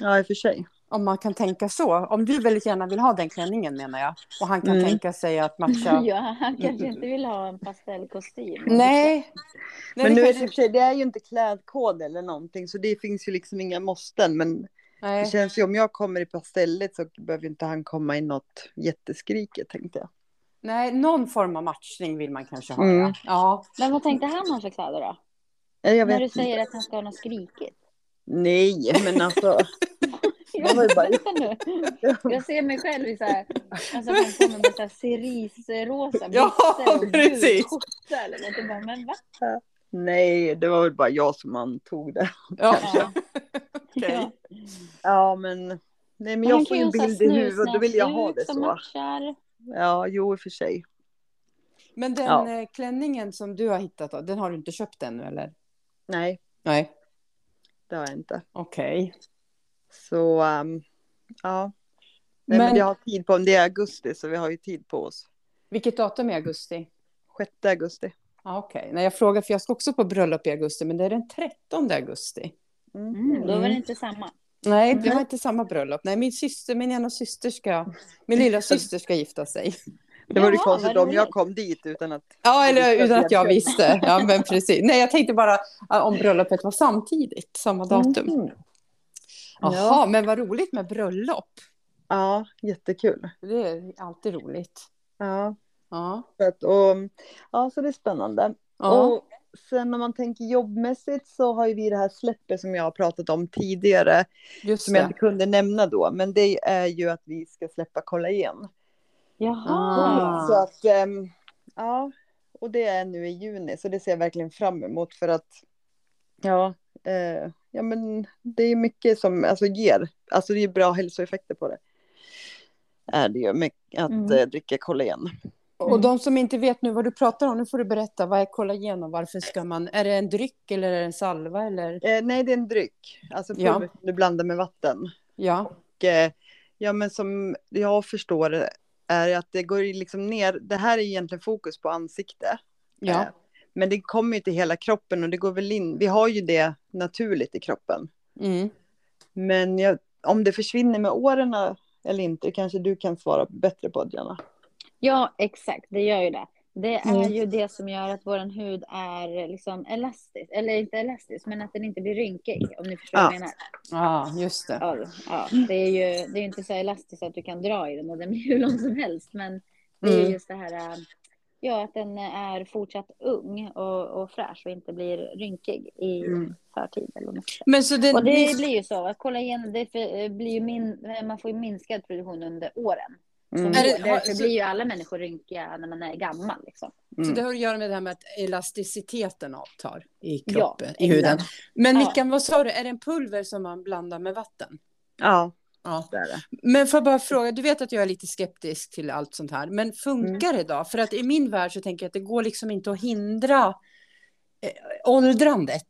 S3: Ja, i och för sig.
S1: Om man kan tänka så. Om du väldigt gärna vill ha den klänningen menar jag. Och han kan
S3: Mm.
S1: tänka sig att matcha.
S2: Ja, han kanske inte vill ha en pastellkostym.
S1: Nej. Nej,
S3: Men
S1: det
S3: nu är det,
S1: kanske-
S3: och för sig, det är ju inte klädkod eller någonting så det finns ju liksom inga måsten. Men det
S1: Nej.
S3: känns ju om jag kommer i pastellet så behöver inte han komma i något jätteskriket tänkte jag.
S1: Nej, någon form av matchning vill man kanske ha.
S3: Mm.
S1: Ja.
S2: Men vad tänkte han ha för kläder då?
S3: Jag
S2: När du
S3: inte.
S2: säger att han ska ha något skrikigt.
S3: Nej, men alltså.
S2: Ja,
S3: var bara-
S2: nu. Jag ser mig själv i så här, alltså han kommer med så här cerisrosa byxor och
S1: precis.
S2: skjorta eller något. Jag bara, Men va?
S3: Nej, det var väl bara jag som antog det.
S1: ja.
S2: Ja.
S1: Okej.
S2: Ja.
S3: Ja, men. Nej, men jag får ju en bild i huvudet. Då vill jag ha det så.
S2: matchar.
S3: Ja, jo i och för sig.
S1: Men den
S3: Ja.
S1: eh, klänningen som du har hittat, då, den har du inte köpt ännu eller?
S3: Nej,
S1: Nej.
S3: det har jag inte.
S1: Okej.
S3: Så um, ja. Nej, men...
S1: Men-
S3: jag har tid på Det är augusti så vi har ju tid på oss.
S1: Vilket datum är augusti?
S3: 6 augusti.
S1: Ah, Okej, okay. jag frågar för jag ska också på bröllop i augusti, men det är den 13 augusti.
S3: Mm.
S2: Mm, då var det inte samma.
S1: Nej, det var inte samma bröllop. Nej, min syster, min ena syster ska, min lilla syster ska gifta sig.
S3: Det vore ju
S2: Jaha,
S3: konstigt om jag kom dit utan att.
S1: Ja, eller utan att jag visste. Ja, men precis. Nej, jag tänkte bara om bröllopet var samtidigt, samma datum.
S3: Mm.
S1: Jaha,
S3: Ja.
S1: men vad roligt med bröllop.
S3: Ja, jättekul.
S1: Det är alltid roligt.
S3: Ja,
S1: Ja.
S3: och, ja, så det är spännande.
S1: Ja.
S3: Och sen om man tänker jobbmässigt så har ju vi det här släppet som jag har pratat om tidigare.
S1: Just
S3: Som jag inte kunde nämna då. Men det är ju att vi ska släppa kollagen.
S2: Jaha.
S1: Ah.
S3: Så att, ehm, ja. Och det är nu i juni. Så det ser jag verkligen fram emot. För att, ja. Eh, ja men det är mycket som alltså, ger. Alltså det är bra hälsoeffekter på det. Är det ju med att
S2: Mm.
S3: eh, dricka kollagen.
S1: Och de som inte vet nu vad du pratar om, nu får du berätta. Vad är kollagen och varför ska man... Är det en dryck eller är det en salva eller?
S3: Eh, nej, det är en dryck. Alltså
S1: Ja.
S3: pulver som du blandar med vatten.
S1: Ja.
S3: Och, eh, ja, men som jag förstår det är att det går liksom ner. Det här är egentligen fokus på ansikte.
S1: Ja.
S3: Eh, Men det kommer ju till hela kroppen och det går väl in. Vi har ju det naturligt i kroppen.
S1: Mm.
S3: Men jag, om det försvinner med åren eller inte, kanske du kan svara bättre på, Diana.
S2: Ja, exakt. Det gör ju det. Det är
S3: Mm.
S2: ju det som gör att vår hud är liksom elastisk. Eller inte elastisk, men att den inte blir rynkig. Om ni förstår
S3: Ja.
S2: vad jag menar.
S1: Ja, just det.
S2: Ja, ja. Det är ju det är inte så elastiskt att du kan dra i den och den blir hur lång som helst. Men det är
S3: Mm.
S2: just det här, ja, att den är fortsatt ung och, och fräsch och inte blir rynkig i
S3: Mm.
S2: förtid. Eller säga.
S1: Men så den...
S2: Och det blir ju så, att kollagen, det för, blir ju min, man får ju minskad produktion under åren.
S3: Mm.
S2: Så
S1: Är det-
S2: därför
S1: så-
S2: blir ju alla människor rynkiga när man är gammal. Liksom.
S1: Så
S3: Mm.
S1: det har att göra med det här med att elasticiteten avtar i
S2: Ja,
S1: kroppen, i huden.
S2: exakt.
S1: Men
S2: Ja.
S1: Nickan, vad sa du? Är det en pulver som man blandar med vatten?
S3: Ja,
S1: Ja.
S3: det är det.
S1: Men får jag bara fråga, du vet att jag är lite skeptisk till allt sånt här, men funkar
S3: Mm.
S1: det då? För att i min värld så tänker jag att det går liksom inte att hindra eh, åldrandet.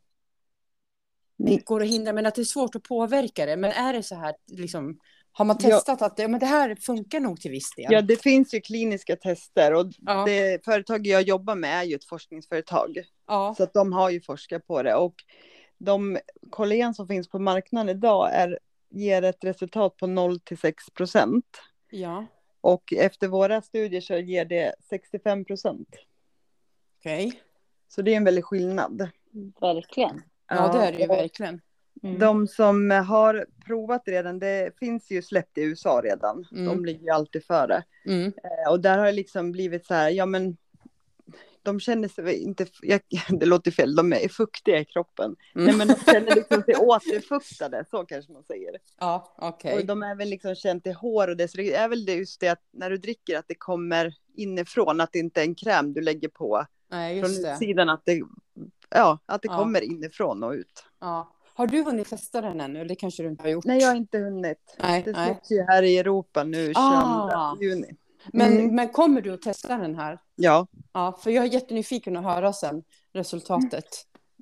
S1: det går att hindra, men att det är svårt att påverka det. Men är det så här, liksom, har man
S3: Ja.
S1: testat att det, men det här funkar nog till viss del?
S3: Ja, det finns ju kliniska tester och
S1: Ja.
S3: det företag jag jobbar med är ju ett forskningsföretag.
S1: ja.
S3: Så att de har ju forskat på det och de kollagen som finns på marknaden idag är, ger ett resultat på 0 till 6 procent.
S1: ja.
S3: Och efter våra studier så ger det 65 procent.
S1: okej.
S3: Så det är en väldig skillnad.
S2: Verkligen.
S1: Ja, det är det ju verkligen.
S2: Mm.
S3: De som har provat redan, det finns ju släppt i USA redan.
S1: Mm.
S3: De ligger ju alltid före.
S1: Mm.
S3: Eh, Och där har det liksom blivit så här, ja men de känner sig inte, jag, det låter fel, de är fuktiga i kroppen.
S1: Mm.
S3: Nej men de känner liksom sig återfuktade, så kanske man säger.
S1: Ja, okej.
S3: Och de är väl liksom känt i hår och det, så det är väl det just det att när du dricker att det kommer inifrån, att det inte är en kräm du lägger på
S1: Nej,
S3: från
S1: just det.
S3: utsidan, att det, ja, att det
S1: Ja.
S3: kommer inifrån och ut.
S1: Ja. Har du hunnit testa den ännu? Det kanske du inte har gjort?
S3: Nej, jag har inte hunnit.
S1: Nej,
S3: Det släpps ju här i Europa nu 22
S1: Ah.
S3: juni.
S1: Men,
S3: Mm.
S1: men kommer du att testa den här?
S3: Ja.
S1: Ja, för jag är jättenyfiken att höra sen resultatet.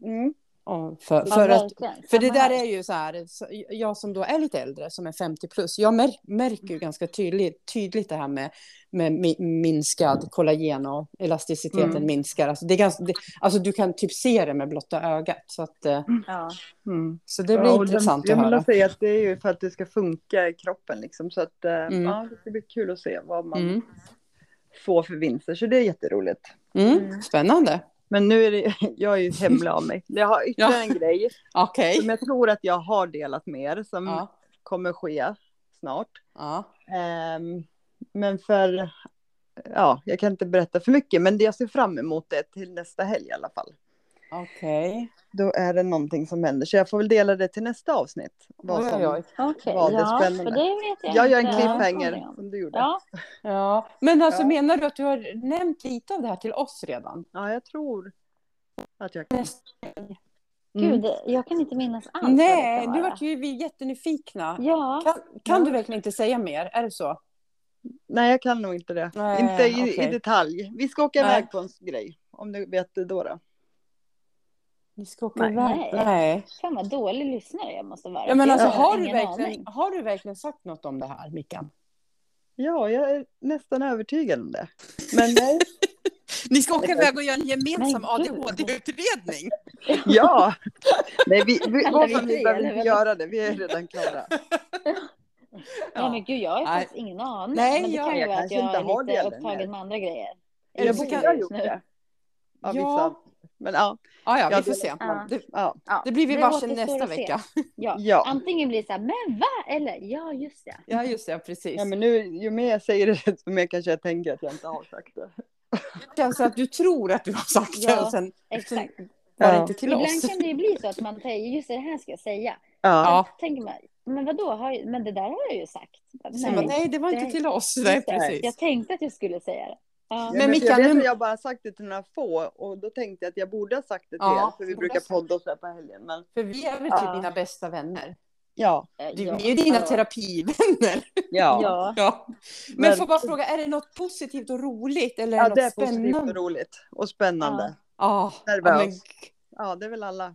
S3: Mm.
S1: Och för,
S2: Ja,
S1: för, att, för det där är ju så här, jag som då är lite äldre, som är 50 plus, jag märk, märker ju ganska tydligt, tydligt det här med, med mi- minskad kollagen och elasticiteten
S3: Mm.
S1: minskar. Alltså, det är ganska, det, alltså du kan typ se det med blotta ögat. Så, att, eh,
S2: Ja.
S3: Mm.
S1: så det blir
S3: Ja,
S1: intressant
S3: de,
S1: att
S3: jag vill
S1: höra.
S3: säga att det är ju för att det ska funka i kroppen liksom. Så att eh,
S1: Mm.
S3: ja, det ska bli kul att se vad man
S1: Mm.
S3: får för vinster. Så det är jätteroligt.
S1: Mm.
S2: Mm.
S1: Spännande.
S3: Men nu är det, jag är ju hemlig av mig. Jag har ytterligare
S1: Ja.
S3: en grej
S1: Okej.
S3: som jag tror att jag har delat med er som
S1: Ja.
S3: kommer ske snart.
S1: Ja.
S3: Ehm, men för, ja, jag kan inte berätta för mycket, men det jag ser fram emot det till nästa helg i alla fall.
S1: Okej.
S3: Då är det någonting som händer, så jag får väl dela det till nästa avsnitt. Vad som,
S1: oj, oj.
S3: Vad är
S2: ja,
S3: spännande.
S2: för det vet jag
S3: Jag gör en cliffhanger
S2: Ja,
S3: som du gjorde.
S2: Ja,
S1: Ja. Men alltså
S3: Ja.
S1: menar du att du har nämnt lite av det här till oss redan?
S3: Ja, jag tror att jag kan.
S1: Nästa
S2: gud, jag kan inte minnas alls.
S1: Mm. Nej,
S2: det
S1: nu vart ju vi jättenyfikna.
S2: Ja,
S1: Kan, kan
S3: Ja.
S1: du verkligen inte säga mer? Är det så?
S3: Nej, jag kan nog inte det.
S1: Nej,
S3: inte i,
S1: okej.
S3: i detalj. Vi ska åka iväg på en grej. Om du vet det då. då.
S1: Ni ska åka
S3: Nej.
S1: iväg?
S2: Nej.
S1: Nej.
S2: fan vad dålig lyssnare jag måste vara.
S1: Ja, men
S2: Jag
S1: alltså,
S2: har
S1: du verkligen, har du verkligen sagt något om det här, Mickan?
S3: Ja, jag är nästan övertygad om det. Men nej.
S1: Ni ska åka iväg och göra en gemensam. ADHD-utredning.
S3: ja. Nej, vi, vi,
S2: vi tre,
S3: behöver inte göra det. Vi är redan klara.
S2: Nej men gud, jag har ju
S1: Nej.
S2: faktiskt ingen aning.
S1: Nej,
S2: men det
S1: jag-
S2: kan ju
S3: jag
S2: vara att jag är lite
S3: det
S2: upptagen med andra grejer.
S1: Eller
S3: Jag
S1: så
S3: borde
S1: kan-
S3: ha gjort
S2: nu.
S3: det. Av
S1: Ja.
S3: vissa. Men ja.
S1: Ja, ja,
S3: Ja,
S1: vi får
S3: det-
S1: se.
S2: Ja.
S1: Det,
S3: ja.
S1: Det blir vi varse nästa vecka.
S2: Ja.
S3: Ja.
S2: Antingen blir det så här, men va? Eller ja, just det.
S1: Ja, just det. Precis.
S3: ja, men nu ju mer jag säger det, desto mer kanske jag tänker att jag inte har sagt det.
S1: Det känns att du tror att du har sagt det
S2: Ja,
S1: och sen
S2: Exakt.
S1: var det
S3: Ja.
S1: inte till
S2: Ibland
S1: oss.
S2: kan det ju bli så att man säger, just det, här ska jag säga.
S3: Ja.
S1: Ja.
S2: Tänker man, men vadå, har jag, men det där har jag ju sagt.
S1: Nej, men nej, det var inte till oss. Nej, precis.
S2: Jag tänkte att jag skulle säga det. Ja.
S1: Men Mikael,
S3: jag vet
S1: nu-
S3: att jag bara sagt det till några få och då tänkte jag att jag borde ha sagt det till
S1: Ja,
S3: er för vi brukar podda och så här på helgen. Men
S1: För vi är väl typ
S2: Ja.
S1: dina bästa vänner.
S3: ja,
S1: Du,
S2: ja.
S1: Ni är ju dina
S2: Ja.
S1: terapivänner.
S3: ja.
S2: Ja.
S1: Ja. Men
S3: Men-
S1: får bara fråga, är det något positivt och roligt eller är
S3: ja
S1: det
S3: det är
S1: något
S3: positivt och
S1: spännande?
S3: roligt och spännande.
S1: Ja. Ja,
S3: Nervös.
S1: men,
S3: Ja, det är väl alla.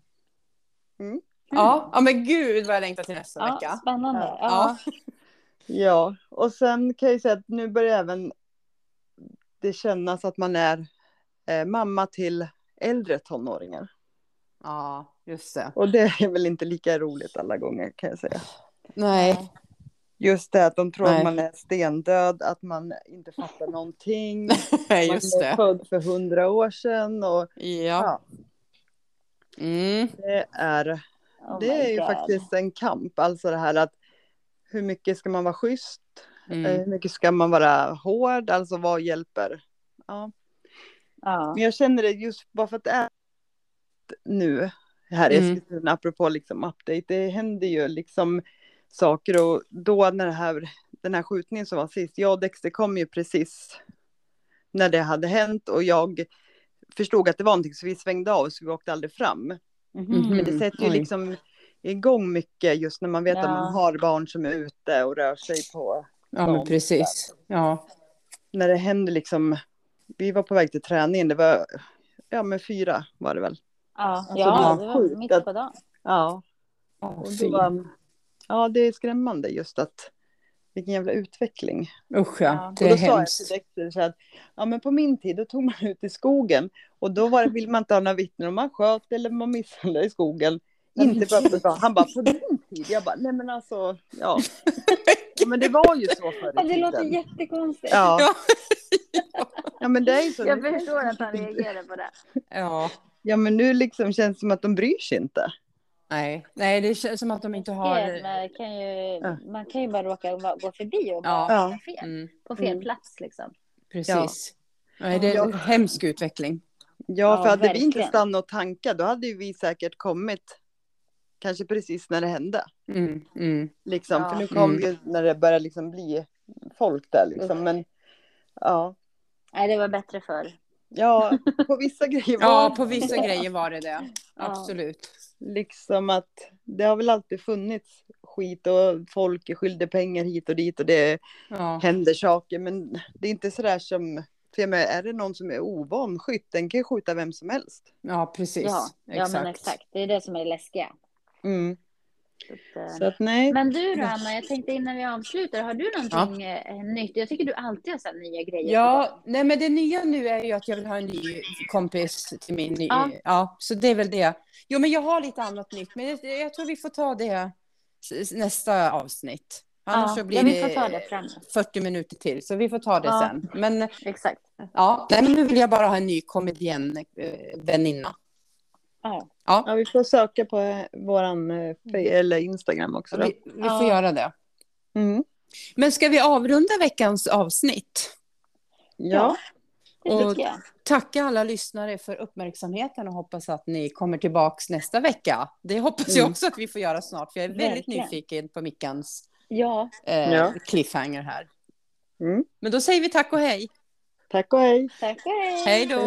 S1: ja. ja, men gud vad jag längtar till nästa
S2: Ja,
S1: vecka.
S2: spännande.
S3: Ja.
S2: Ja.
S1: Ja.
S3: Och sen kan jag säga att nu börjar även det kännas att man är eh, mamma till äldre tonåringar.
S1: ja, just det.
S3: Och det är väl inte lika roligt alla gånger kan jag säga.
S1: Nej,
S3: Just det att de tror
S1: Nej.
S3: att man är stendöd, att man inte fattar någonting.
S1: just
S3: man är
S1: det.
S3: född för hundra år sedan och
S1: Ja.
S3: ja,
S1: Mm.
S3: det är,
S2: Oh
S3: det är ju
S2: God.
S3: faktiskt en kamp. Alltså det här att hur mycket ska man vara schysst? Eh,
S1: Mm.
S3: Hur mycket ska man vara hård? Alltså vad hjälper? Ja.
S2: Ja.
S3: Men jag känner det just bara för att det är nu här i
S1: Mm.
S3: Eskilstuna, apropå liksom update, det händer ju liksom saker och då när det här, den här skjutningen som var sist, jag och Dexter kom ju precis när det hade hänt och jag förstod att det var någonting så vi svängde av så vi åkte aldrig fram.
S2: Mhm.
S3: Men det sätter ju
S1: Oj.
S3: liksom igång mycket just när man vet att
S2: Ja.
S3: man har barn som är ute och rör sig på
S1: Ja, men precis. Ja.
S3: när det händer liksom, vi var på väg till träningen, det var, ja men fyra var det väl.
S2: Ja,
S3: Alltså,
S2: ja
S3: det var
S2: det var mitt på dagen.
S3: Ja, och
S1: fy.
S3: då, ja, det är skrämmande just att vilken jävla utveckling.
S1: Usch ja, det
S3: och
S1: är
S3: då sa jag
S1: hemskt.
S3: till Dexter att ja, men på min tid då tog man ut i skogen och då var det, vill man inte ha några vittnen om man sköt eller man misshandlade i skogen. Inte för att
S2: gud.
S3: han bara på din tid. Jag bara nej men alltså ja. ja men det var ju så förr
S2: Ja,
S3: i
S2: det låter
S3: tiden.
S2: jättekonstigt.
S3: Ja.
S1: Ja.
S3: ja men det är så.
S2: Jag förstår att han reagerar på det.
S1: Ja,
S3: Ja men nu liksom känns det som att de bryr sig inte.
S1: nej, nej, det känns som att de inte har...
S2: Man kan ju,
S3: Ja.
S2: man kan ju bara råka gå förbi och bara
S1: Ja.
S3: Ja.
S2: fel.
S1: Mm,
S2: På fel
S3: Mm.
S2: plats liksom.
S1: precis. Nej, det är
S3: Ja.
S1: en hemsk utveckling.
S3: Ja,
S2: Ja,
S3: för hade vi inte
S2: verkligen.
S3: stannat och tankat då hade ju vi säkert kommit kanske precis när det hände.
S1: Mm, mm.
S3: Liksom.
S2: Ja.
S3: För nu kom
S1: Mm.
S3: ju när det började liksom bli folk där liksom. Men ja,
S2: Nej, det var bättre förr.
S3: ja på vissa grejer var
S1: Ja,
S3: det
S1: på vissa grejer var det det. Absolut.
S3: liksom att det har väl alltid funnits skit och folk är skyldiga pengar hit och dit och det
S1: Ja,
S3: händer saker. Men det är inte sådär som, för jag menar, är det någon som är ovan skytt, den kan ju skjuta vem som helst.
S1: ja precis.
S2: Ja, ja, men exakt. Det är det som är det läskiga.
S3: Mm.
S2: Så att, eh,
S3: Så att.
S2: Men du då, Anna, jag tänkte innan vi avslutar, har du någonting eh, nytt? Jag tycker du alltid har så nya grejer.
S1: Ja, nej men det nya nu är ju att jag vill ha en ny kompis till min ny,
S2: Ja.
S1: ja. så det är väl det. Jo, men jag har lite annat nytt, men jag, jag tror vi får ta det nästa avsnitt. Annars
S2: Ja,
S1: så blir
S2: ja, vi får ta det framåt.
S1: 40 minuter till, så vi får ta det
S2: Ja.
S1: sen. Men
S2: Exakt.
S1: ja, nej, men nu vill jag bara ha en ny komedien
S2: Ja.
S3: Ja, vi får söka på eh, våran eh, eller Instagram också. Då.
S1: Vi, vi får
S2: Ja.
S1: göra det.
S3: Mm.
S1: Men ska vi avrunda veckans avsnitt?
S3: Ja,
S2: Det
S1: Och-
S2: tycker jag.
S1: Tacka alla lyssnare för uppmärksamheten och hoppas att ni kommer tillbaks nästa vecka. Det hoppas jag
S3: Mm.
S1: också att vi får göra snart, för jag är väldigt
S2: Verkligen.
S1: nyfiken på Mickans
S2: Ja,
S1: eh,
S3: Ja.
S1: cliffhanger här.
S3: Mm.
S1: Men då säger vi tack och hej.
S3: tack och hej.
S2: tack och hej.
S1: Hej då!